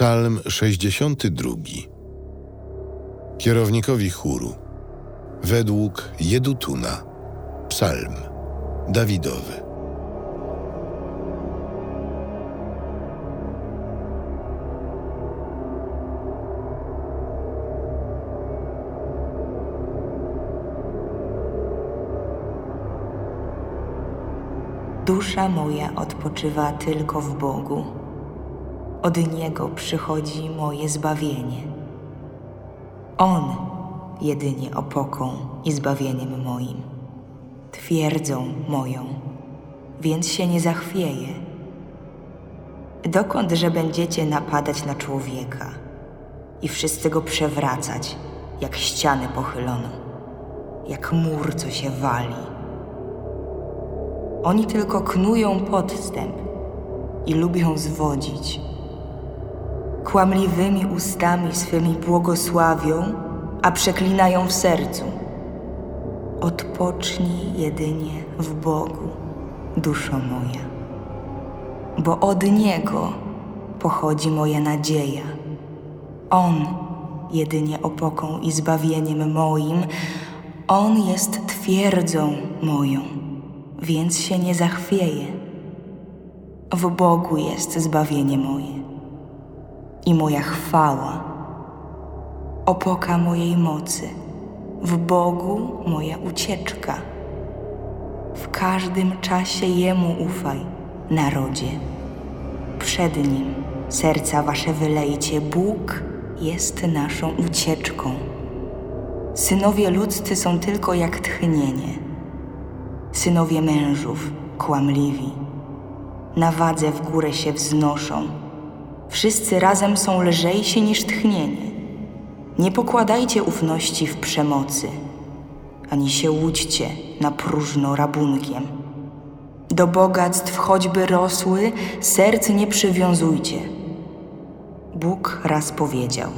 Psalm 62. Kierownikowi chóru według Jedutuna. Psalm Dawidowy. Dusza moja odpoczywa tylko w Bogu. Od Niego przychodzi moje zbawienie. On jedynie opoką i zbawieniem moim, twierdzą moją, więc się nie zachwieję. Dokądże będziecie napadać na człowieka i wszyscy go przewracać, jak ścianę pochyloną, jak mur, co się wali. Oni tylko knują podstęp i lubią zwodzić. Kłamliwymi ustami swymi błogosławią, a przeklinają w sercu. Odpocznij jedynie w Bogu, duszo moja, bo od Niego pochodzi moja nadzieja. On jedynie opoką i zbawieniem moim, On jest twierdzą moją więc się nie zachwieję. W Bogu jest zbawienie moje i moja chwała, opoka mojej mocy, w Bogu moja ucieczka. W każdym czasie Jemu ufaj, narodzie. Przed Nim serca wasze wylejcie, Bóg jest naszą ucieczką. Synowie ludzcy są tylko jak tchnienie synowie mężów, kłamliwi. Na wadze w górę się wznoszą. Wszyscy razem są lżejsi niż tchnienie. Nie pokładajcie ufności w przemocy, ani się łudźcie na próżno rabunkiem. Do bogactw choćby rosły, serc nie przywiązujcie. Bóg raz powiedział,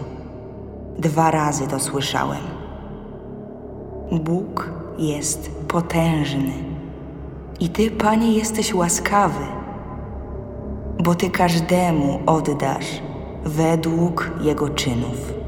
dwa razy to słyszałem. Bóg jest potężny. I Ty, Panie, jesteś łaskawy, bo Ty każdemu oddasz według jego czynów.